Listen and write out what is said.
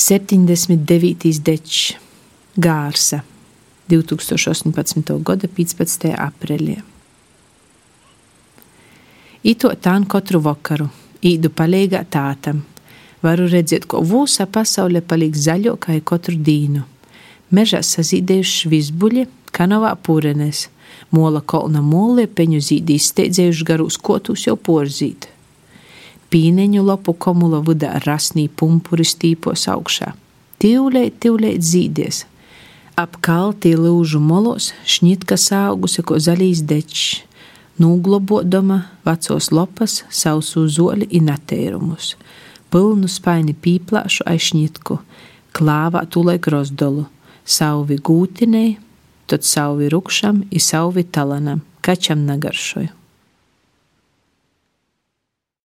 79. dečs Gārsa 2018. gada 15. aprīlī. Ito tān katru vakaru, īdu palīgā tātam. Varu redzēt, ko vūsa pasaule paliek zaļākai katru dienu. Mežā sazīdējuši visbuļi, kanavā pūrenes, mola kolna molē peņu zīdīs steidzējuši garūs kotus jau porzīt. Pīneņu lapu komula vudā rasnī pumpuri stīpos augšā. Tīvlēt, tīvlēt zīdies. Ap kaltī lūžu molos šņitka saugusi, ko zaļīs dečs, nūglobodama vecos lopas, sausu zoli un attērumus, pilnu spaini pīplāšu aiz šņitku, klāvā tūlaik rozdolu, sauvi gūtinei, tad sauvi rukšam i sauvi talanam, kačam nagaršoju.